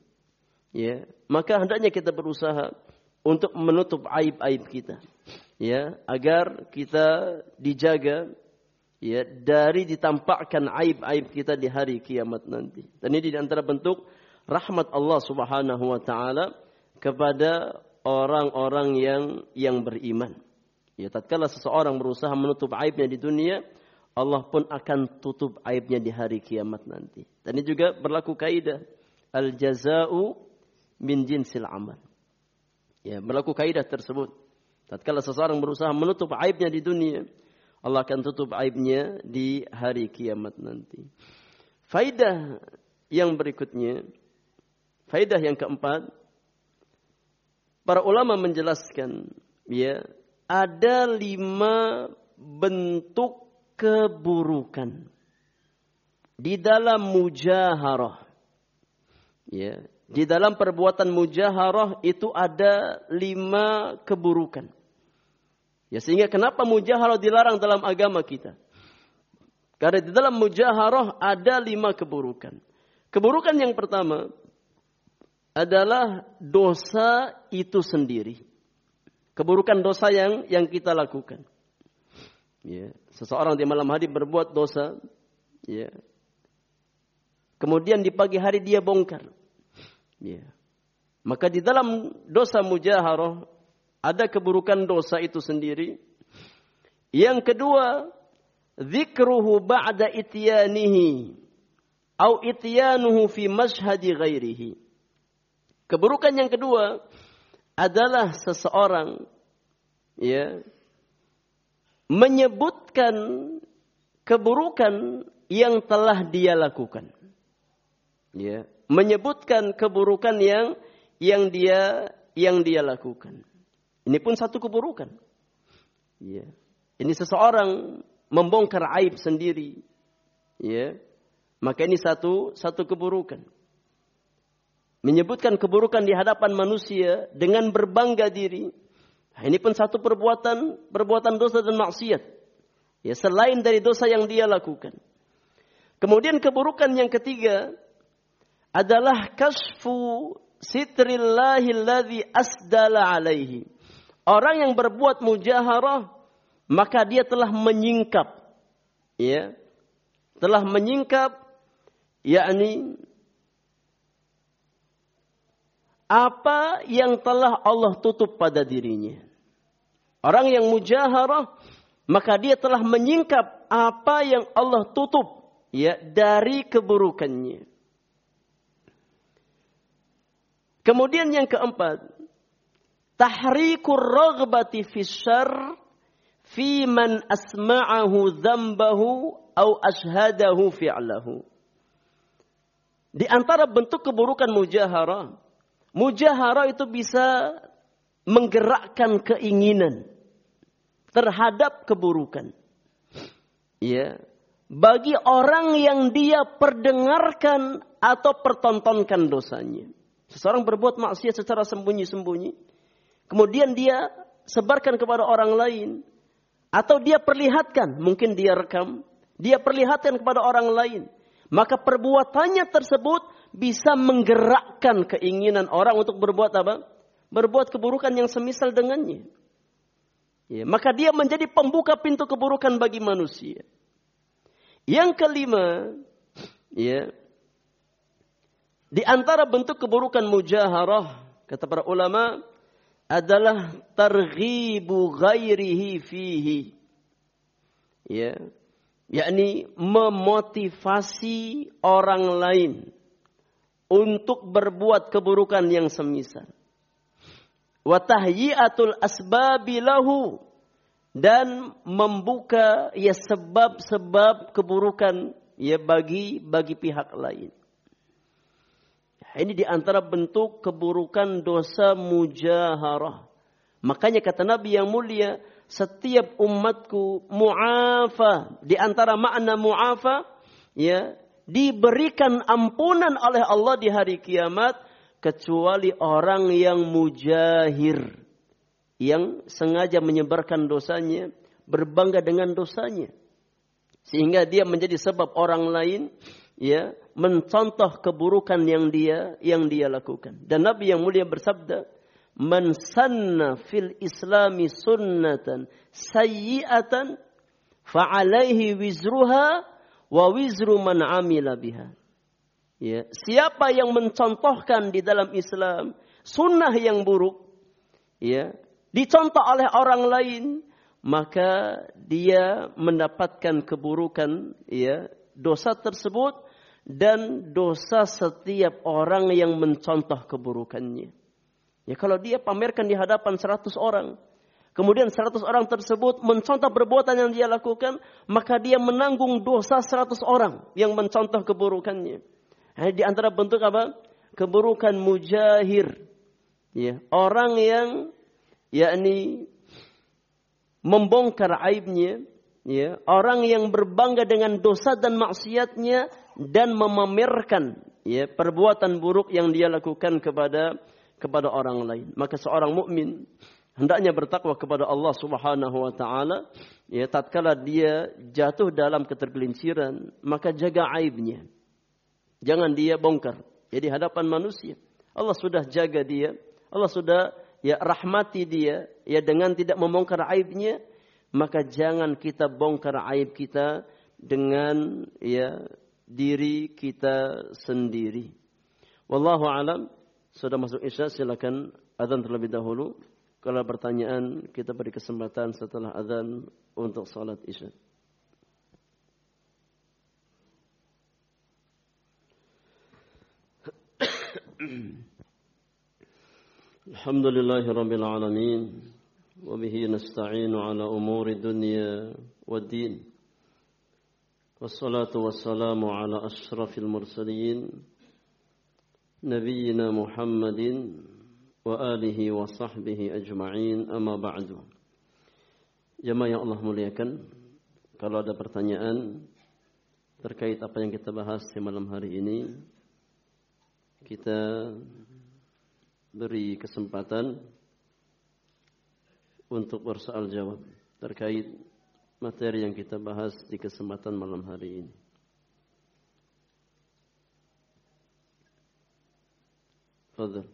Ya, maka hendaknya kita berusaha untuk menutup aib-aib kita. Ya, agar kita dijaga ya dari ditampakkan aib-aib kita di hari kiamat nanti. Dan ini di antara bentuk rahmat Allah Subhanahu wa taala kepada orang-orang yang yang beriman. Ya, tatkala seseorang berusaha menutup aibnya di dunia, Allah pun akan tutup aibnya di hari kiamat nanti. Dan ini juga berlaku kaidah al jazau min jinsil amal. Ya, berlaku kaidah tersebut. Tatkala seseorang berusaha menutup aibnya di dunia, Allah akan tutup aibnya di hari kiamat nanti. Faidah yang berikutnya, faidah yang keempat, para ulama menjelaskan ya ada lima bentuk keburukan di dalam mujaharah ya di dalam perbuatan mujaharah itu ada lima keburukan. Ya sehingga kenapa mujaharah dilarang dalam agama kita? Karena di dalam mujaharah ada lima keburukan. Keburukan yang pertama adalah dosa itu sendiri. Keburukan dosa yang yang kita lakukan. Ya, seseorang di malam hari berbuat dosa, ya. Kemudian di pagi hari dia bongkar. Ya. Maka di dalam dosa mujaharah ada keburukan dosa itu sendiri. Yang kedua, zikruhu ba'da ityanihi au ityanuhu fi mashhadi ghairihi. Keburukan yang kedua adalah seseorang ya menyebutkan keburukan yang telah dia lakukan. Ya, menyebutkan keburukan yang yang dia yang dia lakukan. Ini pun satu keburukan. Ya. Ini seseorang membongkar aib sendiri. Ya. Maka ini satu satu keburukan. Menyebutkan keburukan di hadapan manusia dengan berbangga diri. Nah, ini pun satu perbuatan perbuatan dosa dan maksiat. Ya, selain dari dosa yang dia lakukan. Kemudian keburukan yang ketiga adalah kasfu sitrillah asdala alaihi. Orang yang berbuat mujaharah maka dia telah menyingkap ya telah menyingkap yakni apa yang telah Allah tutup pada dirinya. Orang yang mujaharah maka dia telah menyingkap apa yang Allah tutup ya dari keburukannya. Kemudian yang keempat, tahrikur raghbati fi syarr fi man asma'ahu dzambahu au ashhadahu fi'lahu. Di antara bentuk keburukan mujaharah, mujaharah itu bisa menggerakkan keinginan terhadap keburukan. Ya, bagi orang yang dia perdengarkan atau pertontonkan dosanya. Seseorang berbuat maksiat secara sembunyi-sembunyi. Kemudian dia sebarkan kepada orang lain. Atau dia perlihatkan, mungkin dia rekam. Dia perlihatkan kepada orang lain. Maka perbuatannya tersebut bisa menggerakkan keinginan orang untuk berbuat apa? Berbuat keburukan yang semisal dengannya. Ya, maka dia menjadi pembuka pintu keburukan bagi manusia. Yang kelima, ya, di antara bentuk keburukan mujaharah, kata para ulama, adalah targhibu ghairihi fihi. Ya. Yakni memotivasi orang lain untuk berbuat keburukan yang semisal. Wa asbabi lahu dan membuka ya sebab-sebab keburukan ya bagi bagi pihak lain. Ini di antara bentuk keburukan dosa mujaharah. Makanya kata Nabi yang mulia, setiap umatku mu'afa. Di antara makna mu'afa, ya, diberikan ampunan oleh Allah di hari kiamat kecuali orang yang mujahir yang sengaja menyebarkan dosanya, berbangga dengan dosanya. Sehingga dia menjadi sebab orang lain ya mencontoh keburukan yang dia yang dia lakukan. Dan Nabi yang mulia bersabda, "Man sanna fil Islami sunnatan sayyi'atan fa'alaihi wizruha wa wizru man amila biha." Ya, siapa yang mencontohkan di dalam Islam sunnah yang buruk, ya, dicontoh oleh orang lain, maka dia mendapatkan keburukan, ya, dosa tersebut dan dosa setiap orang yang mencontoh keburukannya. Ya kalau dia pamerkan di hadapan seratus orang, kemudian seratus orang tersebut mencontoh perbuatan yang dia lakukan, maka dia menanggung dosa seratus orang yang mencontoh keburukannya. Nah, di antara bentuk apa? Keburukan mujahir. Ya, orang yang yakni membongkar aibnya, ya, orang yang berbangga dengan dosa dan maksiatnya dan memamerkan ya perbuatan buruk yang dia lakukan kepada kepada orang lain. Maka seorang mukmin hendaknya bertakwa kepada Allah Subhanahu wa taala ya tatkala dia jatuh dalam ketergelinciran maka jaga aibnya. Jangan dia bongkar. Jadi hadapan manusia Allah sudah jaga dia, Allah sudah ya rahmati dia ya dengan tidak membongkar aibnya, maka jangan kita bongkar aib kita dengan ya diri kita sendiri. Wallahu alam. Sudah masuk Isya silakan azan terlebih dahulu. Kalau pertanyaan kita beri kesempatan setelah azan untuk salat Isya. الحمد لله رب العالمين وبه نستعين على أمور الدنيا والدين والصلاة والسلام على أشرف المرسلين نبينا محمد وآله وصحبه أجمعين أما بعد Jemaah yang Allah muliakan, kalau ada pertanyaan terkait apa yang kita bahas di malam hari ini, kita beri kesempatan untuk bersoal jawab terkait materi yang kita bahas di kesempatan malam hari ini. Fadal.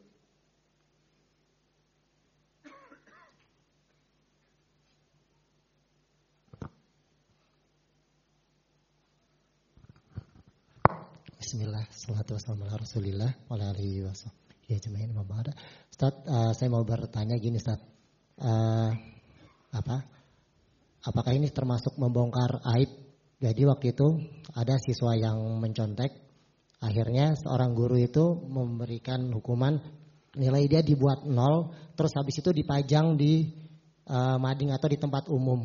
Bismillah, salatu wassalamu ala rasulillah wa alihi Ya jemaah uh, saya mau bertanya gini Ustaz. Uh, apa? Apakah ini termasuk membongkar aib? Jadi waktu itu ada siswa yang mencontek. Akhirnya seorang guru itu memberikan hukuman nilai dia dibuat nol, terus habis itu dipajang di uh, mading atau di tempat umum.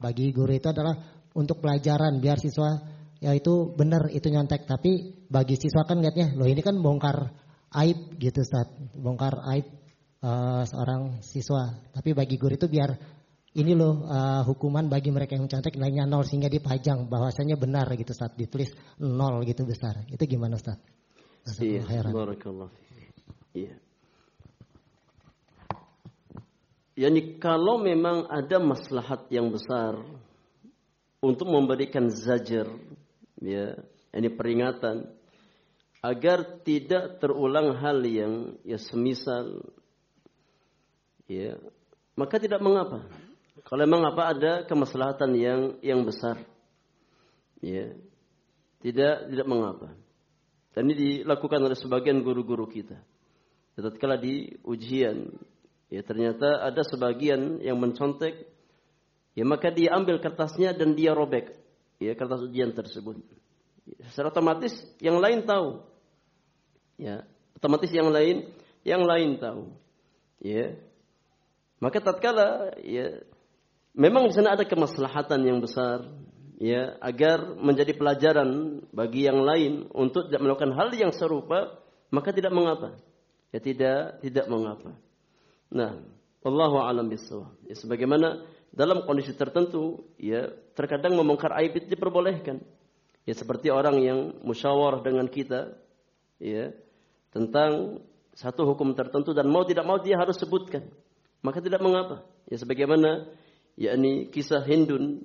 Bagi guru itu adalah untuk pelajaran biar siswa ya itu benar itu nyontek. Tapi bagi siswa kan lihatnya, loh ini kan bongkar aib gitu saat bongkar aib uh, seorang siswa. Tapi bagi guru itu biar ini loh uh, hukuman bagi mereka yang mencontek nilainya nol sehingga dipajang bahwasanya benar gitu saat ditulis nol gitu besar. Itu gimana Ustaz? Iya, barakallah. Iya. Yani kalau memang ada maslahat yang besar untuk memberikan zajar, ya, ini peringatan agar tidak terulang hal yang ya semisal ya maka tidak mengapa kalau memang apa ada kemaslahatan yang yang besar ya tidak tidak mengapa dan ini dilakukan oleh sebagian guru-guru kita tatkala di ujian ya ternyata ada sebagian yang mencontek ya maka dia ambil kertasnya dan dia robek ya kertas ujian tersebut secara otomatis yang lain tahu. Ya, otomatis yang lain yang lain tahu. Ya. Maka tatkala ya memang di sana ada kemaslahatan yang besar ya agar menjadi pelajaran bagi yang lain untuk tidak melakukan hal yang serupa maka tidak mengapa. Ya tidak tidak mengapa. Nah, Allahu alam bisawab. Ya sebagaimana dalam kondisi tertentu ya terkadang membongkar aib itu diperbolehkan. Ya seperti orang yang musyawarah dengan kita ya tentang satu hukum tertentu dan mau tidak mau dia harus sebutkan. Maka tidak mengapa. Ya sebagaimana yakni kisah Hindun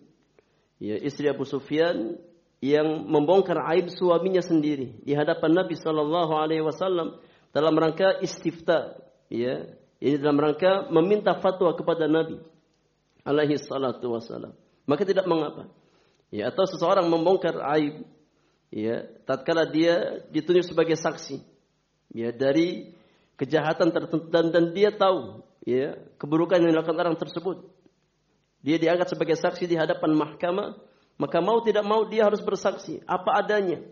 ya istri Abu Sufyan yang membongkar aib suaminya sendiri di hadapan Nabi sallallahu alaihi wasallam dalam rangka istifta ya ini dalam rangka meminta fatwa kepada Nabi alaihi salatu wasallam. Maka tidak mengapa ya atau seseorang membongkar aib ya tatkala dia ditunjuk sebagai saksi ya dari kejahatan tertentu dan, dan dia tahu ya keburukan yang dilakukan orang tersebut dia diangkat sebagai saksi di hadapan mahkamah. Maka mau tidak mau dia harus bersaksi. Apa adanya.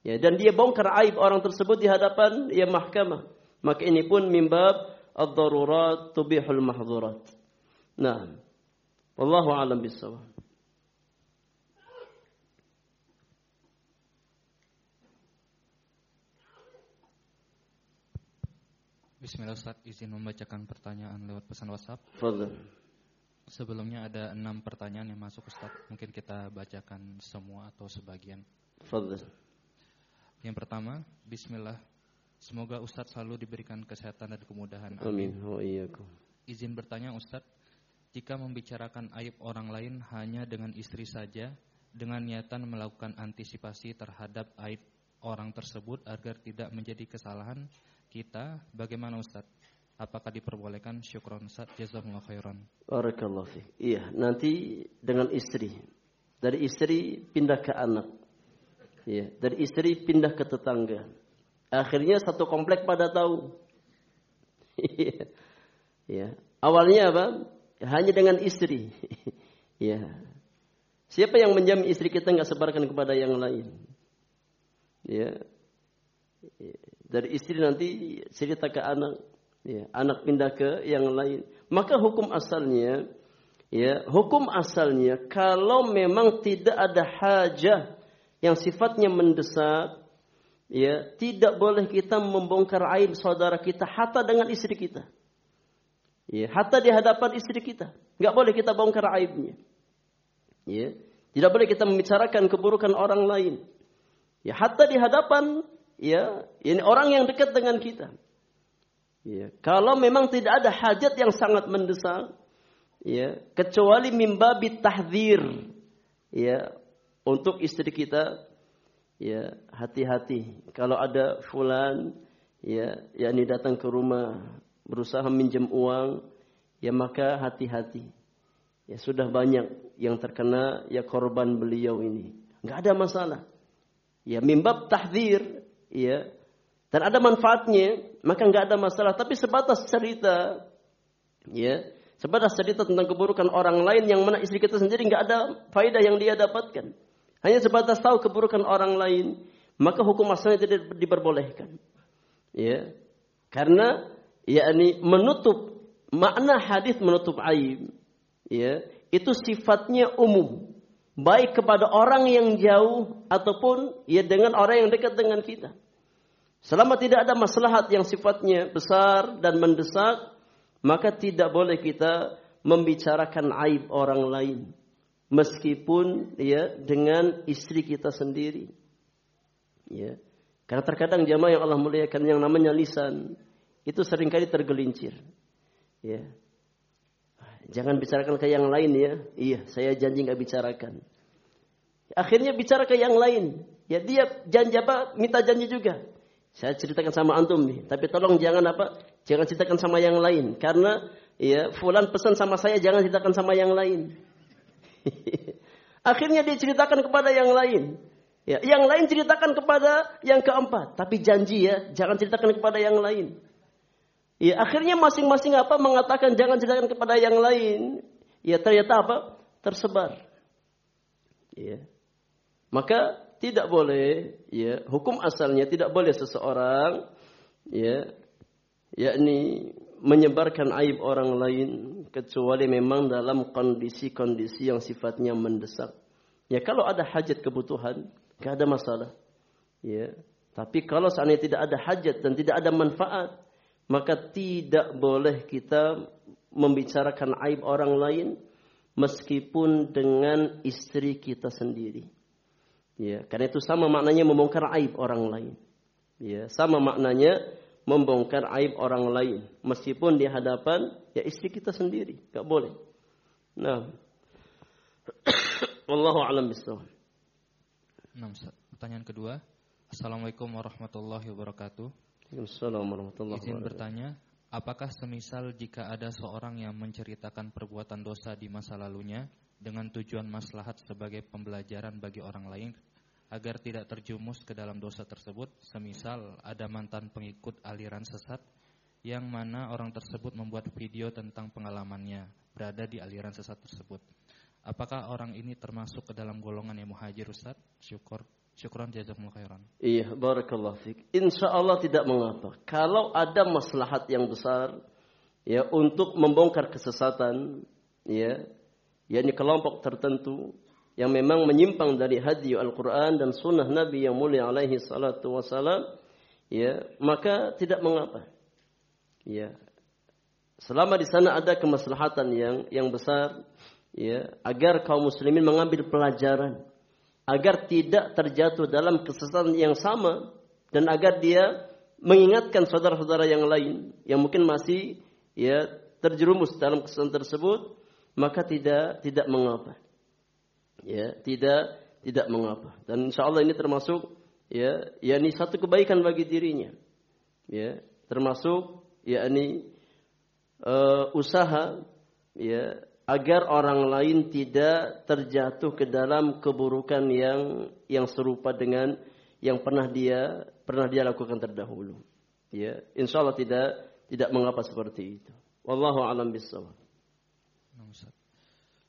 Ya dan dia bongkar aib orang tersebut di hadapan ya mahkamah. Maka ini pun mimbab ad-darurat tubihul mahdhurat nah wallahu alam bisawab Bismillah Ustaz, izin membacakan pertanyaan lewat pesan WhatsApp. Fadl. Sebelumnya ada enam pertanyaan yang masuk Ustaz. Mungkin kita bacakan semua atau sebagian. Fadl. Yang pertama, Bismillah. Semoga Ustadz selalu diberikan kesehatan dan kemudahan. Amin. Iyyakum. Izin bertanya Ustadz, jika membicarakan aib orang lain hanya dengan istri saja, dengan niatan melakukan antisipasi terhadap aib orang tersebut agar tidak menjadi kesalahan kita, bagaimana Ustadz? Apakah diperbolehkan? Syukron Ustaz, jazakumullah khairan. Barakallahu fiik. Iya, nanti dengan istri. Dari istri pindah ke anak. Iya, dari istri pindah ke tetangga. Akhirnya satu komplek pada tahu. Iya. Awalnya apa? hanya dengan istri. ya. Siapa yang menjamin istri kita nggak sebarkan kepada yang lain? Ya. Dari istri nanti cerita ke anak, ya, anak pindah ke yang lain. Maka hukum asalnya, ya, hukum asalnya kalau memang tidak ada hajah yang sifatnya mendesak, ya, tidak boleh kita membongkar aib saudara kita hatta dengan istri kita. Ya, hatta di hadapan istri kita. Nggak boleh kita bongkar aibnya. Ya, tidak boleh kita membicarakan keburukan orang lain. Ya, hatta di hadapan ya, ini orang yang dekat dengan kita. Ya, kalau memang tidak ada hajat yang sangat mendesak, ya, kecuali mimbabi tahdzir, ya, untuk istri kita, ya, hati-hati. Kalau ada fulan, ya, yakni datang ke rumah berusaha minjem uang, ya maka hati-hati. Ya sudah banyak yang terkena ya korban beliau ini. Enggak ada masalah. Ya mimbab tahdir, ya. Dan ada manfaatnya, maka enggak ada masalah. Tapi sebatas cerita, ya, sebatas cerita tentang keburukan orang lain yang mana istri kita sendiri enggak ada faedah yang dia dapatkan. Hanya sebatas tahu keburukan orang lain, maka hukum asalnya tidak diperbolehkan. Ya. Karena yakni menutup makna hadis menutup aib ya itu sifatnya umum baik kepada orang yang jauh ataupun ya dengan orang yang dekat dengan kita selama tidak ada maslahat yang sifatnya besar dan mendesak maka tidak boleh kita membicarakan aib orang lain meskipun ya dengan istri kita sendiri ya karena terkadang jamaah yang Allah muliakan yang namanya lisan itu sering kali tergelincir. Ya. Jangan bicarakan ke yang lain ya. Iya, saya janji nggak bicarakan. Akhirnya bicara ke yang lain. Ya dia janji apa? Minta janji juga. Saya ceritakan sama antum nih, tapi tolong jangan apa? Jangan ceritakan sama yang lain karena ya fulan pesan sama saya jangan ceritakan sama yang lain. Akhirnya dia ceritakan kepada yang lain. Ya, yang lain ceritakan kepada yang keempat, tapi janji ya, jangan ceritakan kepada yang lain. Ya, akhirnya masing-masing apa mengatakan jangan ceritakan kepada yang lain. Ya, ternyata apa? Tersebar. Ya. Maka tidak boleh ya, hukum asalnya tidak boleh seseorang ya yakni menyebarkan aib orang lain kecuali memang dalam kondisi-kondisi yang sifatnya mendesak. Ya kalau ada hajat kebutuhan, tidak ada masalah. Ya, tapi kalau seandainya tidak ada hajat dan tidak ada manfaat, maka tidak boleh kita membicarakan aib orang lain meskipun dengan istri kita sendiri. Ya, karena itu sama maknanya membongkar aib orang lain. Ya, sama maknanya membongkar aib orang lain meskipun di hadapan ya istri kita sendiri, enggak boleh. Nah. Wallahu a'lam bishawab. Nah, pertanyaan kedua. Assalamualaikum warahmatullahi wabarakatuh. Assalamualaikum Izin bertanya, apakah semisal jika ada seorang yang menceritakan perbuatan dosa di masa lalunya dengan tujuan maslahat sebagai pembelajaran bagi orang lain agar tidak terjumus ke dalam dosa tersebut, semisal ada mantan pengikut aliran sesat yang mana orang tersebut membuat video tentang pengalamannya berada di aliran sesat tersebut. Apakah orang ini termasuk ke dalam golongan yang muhajir Ustaz? Syukur Syukran jazakumullah khairan. Iya, barakallahu. Insya Allah tidak mengapa. Kalau ada maslahat yang besar ya untuk membongkar kesesatan ya yakni kelompok tertentu yang memang menyimpang dari hadis Al-Qur'an dan sunnah Nabi yang mulia alaihi salatu wasalam ya maka tidak mengapa. Ya. Selama di sana ada kemaslahatan yang yang besar ya agar kaum muslimin mengambil pelajaran agar tidak terjatuh dalam kesesatan yang sama dan agar dia mengingatkan saudara-saudara yang lain yang mungkin masih ya terjerumus dalam kesesatan tersebut maka tidak tidak mengapa ya tidak tidak mengapa dan insya Allah ini termasuk ya yakni satu kebaikan bagi dirinya ya termasuk yakni uh, usaha ya agar orang lain tidak terjatuh ke dalam keburukan yang yang serupa dengan yang pernah dia pernah dia lakukan terdahulu. Ya, insya Allah tidak tidak mengapa seperti itu. Wallahu alam bisawab.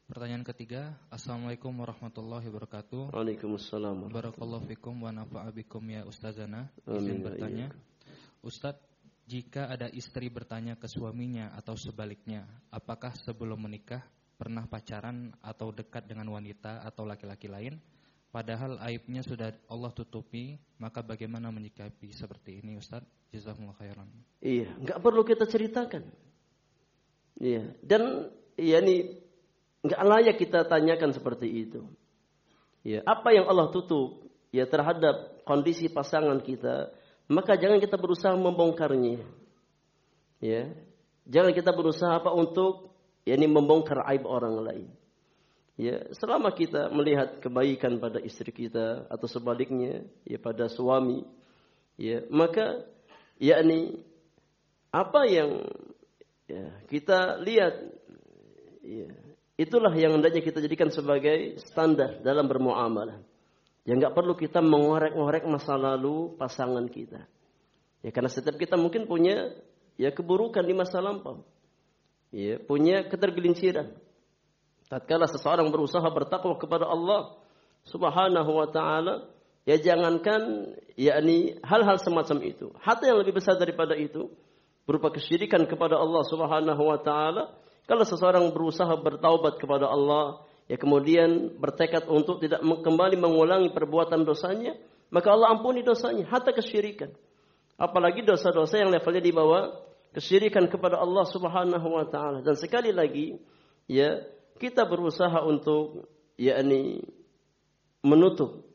Pertanyaan ketiga, Assalamualaikum warahmatullahi wabarakatuh. Waalaikumsalam. Barakallahu fikum wa nafa'a bikum ya ustazana. Izin bertanya. Ustaz, jika ada istri bertanya ke suaminya atau sebaliknya, apakah sebelum menikah pernah pacaran atau dekat dengan wanita atau laki-laki lain? Padahal aibnya sudah Allah tutupi, maka bagaimana menyikapi seperti ini Ustaz? Jazakumullah khairan. Iya, nggak perlu kita ceritakan. Iya, dan ya ini nggak layak kita tanyakan seperti itu. Ya, apa yang Allah tutup ya terhadap kondisi pasangan kita, maka jangan kita berusaha membongkarnya. Ya, jangan kita berusaha apa untuk yakni membongkar aib orang lain. Ya, selama kita melihat kebaikan pada istri kita atau sebaliknya ya pada suami, ya, maka yakni apa yang ya, kita lihat itulah yang hendaknya kita jadikan sebagai standar dalam bermuamalah. Ya nggak perlu kita mengorek-ngorek masa lalu pasangan kita. Ya karena setiap kita mungkin punya ya keburukan di masa lampau. Ya, punya ketergelinciran tatkala seseorang berusaha bertakwa kepada Allah Subhanahu wa taala, ya jangankan yakni hal-hal semacam itu. Hatta yang lebih besar daripada itu berupa kesyirikan kepada Allah Subhanahu wa taala, kalau seseorang berusaha bertaubat kepada Allah, ya kemudian bertekad untuk tidak kembali mengulangi perbuatan dosanya, maka Allah ampuni dosanya, hatta kesyirikan. Apalagi dosa-dosa yang levelnya di bawah kesyirikan kepada Allah Subhanahu wa taala. Dan sekali lagi, ya kita berusaha untuk yakni menutup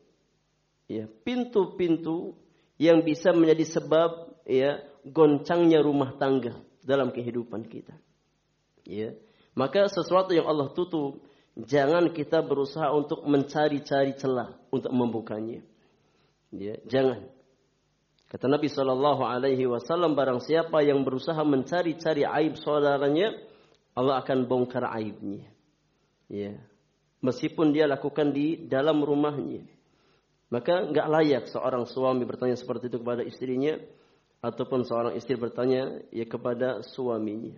ya pintu-pintu yang bisa menjadi sebab ya goncangnya rumah tangga dalam kehidupan kita. Ya. Maka sesuatu yang Allah tutup jangan kita berusaha untuk mencari-cari celah untuk membukanya. Ya, jangan. Kata Nabi Shallallahu Alaihi Wasallam, barang siapa yang berusaha mencari-cari aib saudaranya, Allah akan bongkar aibnya. Ya. Meskipun dia lakukan di dalam rumahnya. Maka nggak layak seorang suami bertanya seperti itu kepada istrinya ataupun seorang istri bertanya ya kepada suaminya.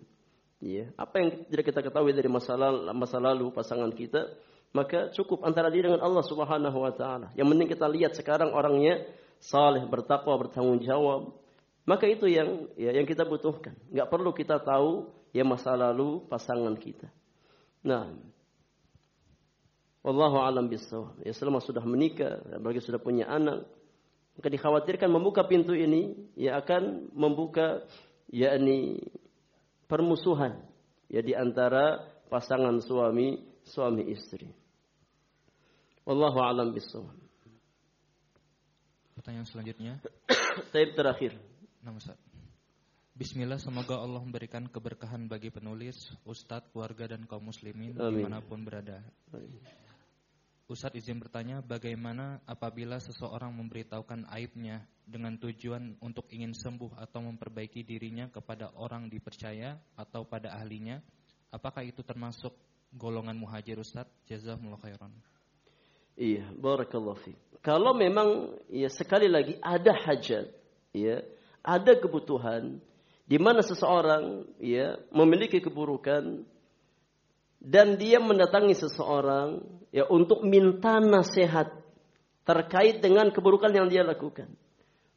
Ya, apa yang tidak kita ketahui dari masa lalu, masa lalu pasangan kita, maka cukup antara dia dengan Allah Subhanahu wa taala. Yang penting kita lihat sekarang orangnya saleh, bertakwa, bertanggung jawab. Maka itu yang ya, yang kita butuhkan. Nggak perlu kita tahu ya masa lalu pasangan kita. Nah, Wallahu alam bisawab. Ya selama sudah menikah, bagi sudah punya anak, maka dikhawatirkan membuka pintu ini ya akan membuka yakni permusuhan ya di antara pasangan suami suami istri. Wallahu alam bisawab. Pertanyaan selanjutnya. Taib terakhir. Nama Ustaz. Bismillah, semoga Allah memberikan keberkahan bagi penulis, ustadz, keluarga, dan kaum muslimin Amin. di mana pun berada. Amin. Ustadz izin bertanya, bagaimana apabila seseorang memberitahukan aibnya dengan tujuan untuk ingin sembuh atau memperbaiki dirinya kepada orang dipercaya atau pada ahlinya? Apakah itu termasuk golongan muhajir Ustadz? Jazakumullah khairan. Iya, barakallahu fi. Kalau memang ya sekali lagi ada hajat, ya, ada kebutuhan di mana seseorang ya memiliki keburukan dan dia mendatangi seseorang ya untuk minta nasihat terkait dengan keburukan yang dia lakukan.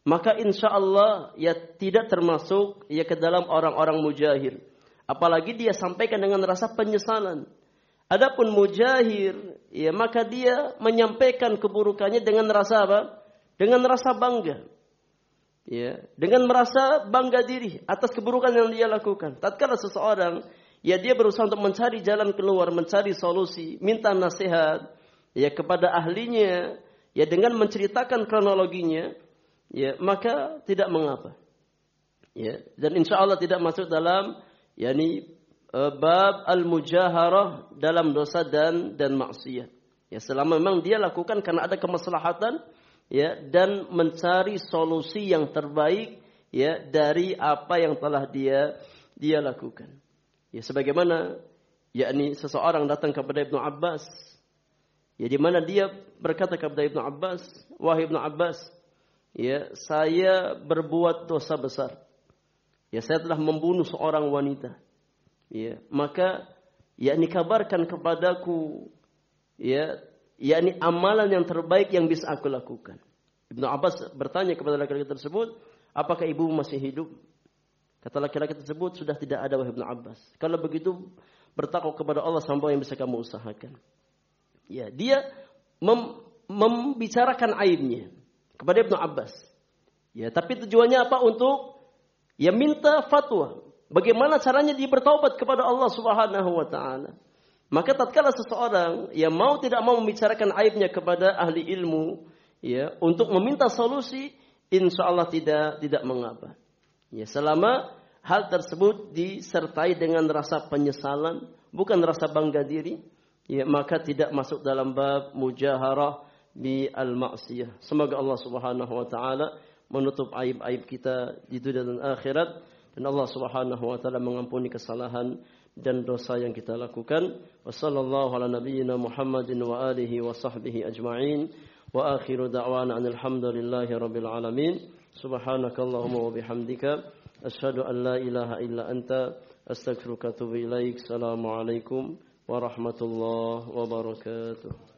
Maka insya Allah ya tidak termasuk ya ke dalam orang-orang mujahir. Apalagi dia sampaikan dengan rasa penyesalan. Adapun mujahir, ya maka dia menyampaikan keburukannya dengan rasa apa? Dengan rasa bangga. Ya, dengan merasa bangga diri atas keburukan yang dia lakukan. Tatkala seseorang ya dia berusaha untuk mencari jalan keluar, mencari solusi, minta nasihat, ya kepada ahlinya ya dengan menceritakan kronologinya ya maka tidak mengapa. Ya dan insya Allah tidak masuk dalam yakni uh, bab al-mujaharah dalam dosa dan dan maksiat. Ya selama memang dia lakukan karena ada kemaslahatan ya dan mencari solusi yang terbaik ya dari apa yang telah dia dia lakukan ya sebagaimana yakni seseorang datang kepada Ibnu Abbas Ya di mana dia berkata kepada Ibnu Abbas, "Wahai Ibnu Abbas, ya saya berbuat dosa besar. Ya saya telah membunuh seorang wanita. Ya, maka yakni kabarkan kepadaku ya yakni amalan yang terbaik yang bisa aku lakukan." Ibnu Abbas bertanya kepada laki-laki tersebut, "Apakah ibu masih hidup?" Kata laki-laki tersebut, "Sudah tidak ada wahai Ibnu Abbas." Kalau begitu, bertakwa kepada Allah sampai yang bisa kamu usahakan. Ya, dia mem membicarakan aibnya kepada Ibnu Abbas. Ya, tapi tujuannya apa? Untuk ya minta fatwa. Bagaimana caranya dia bertaubat kepada Allah Subhanahu wa taala. Maka tatkala seseorang yang mau tidak mau membicarakan aibnya kepada ahli ilmu, ya, untuk meminta solusi, insya Allah tidak tidak mengapa. Ya, selama hal tersebut disertai dengan rasa penyesalan, bukan rasa bangga diri, ya maka tidak masuk dalam bab mujaharah di al-ma'siyah. Semoga Allah Subhanahu wa taala menutup aib-aib kita di dunia dan akhirat dan Allah Subhanahu wa taala mengampuni kesalahan dan dosa yang kita lakukan. Wassallallahu ala nabiyyina Muhammadin wa alihi wa sahbihi ajma'in. Wa akhiru da'wana rabbil alamin. Subhanakallahumma wa bihamdika asyhadu an la ilaha illa anta astaghfiruka wa. Assalamualaikum warahmatullahi wabarakatuh.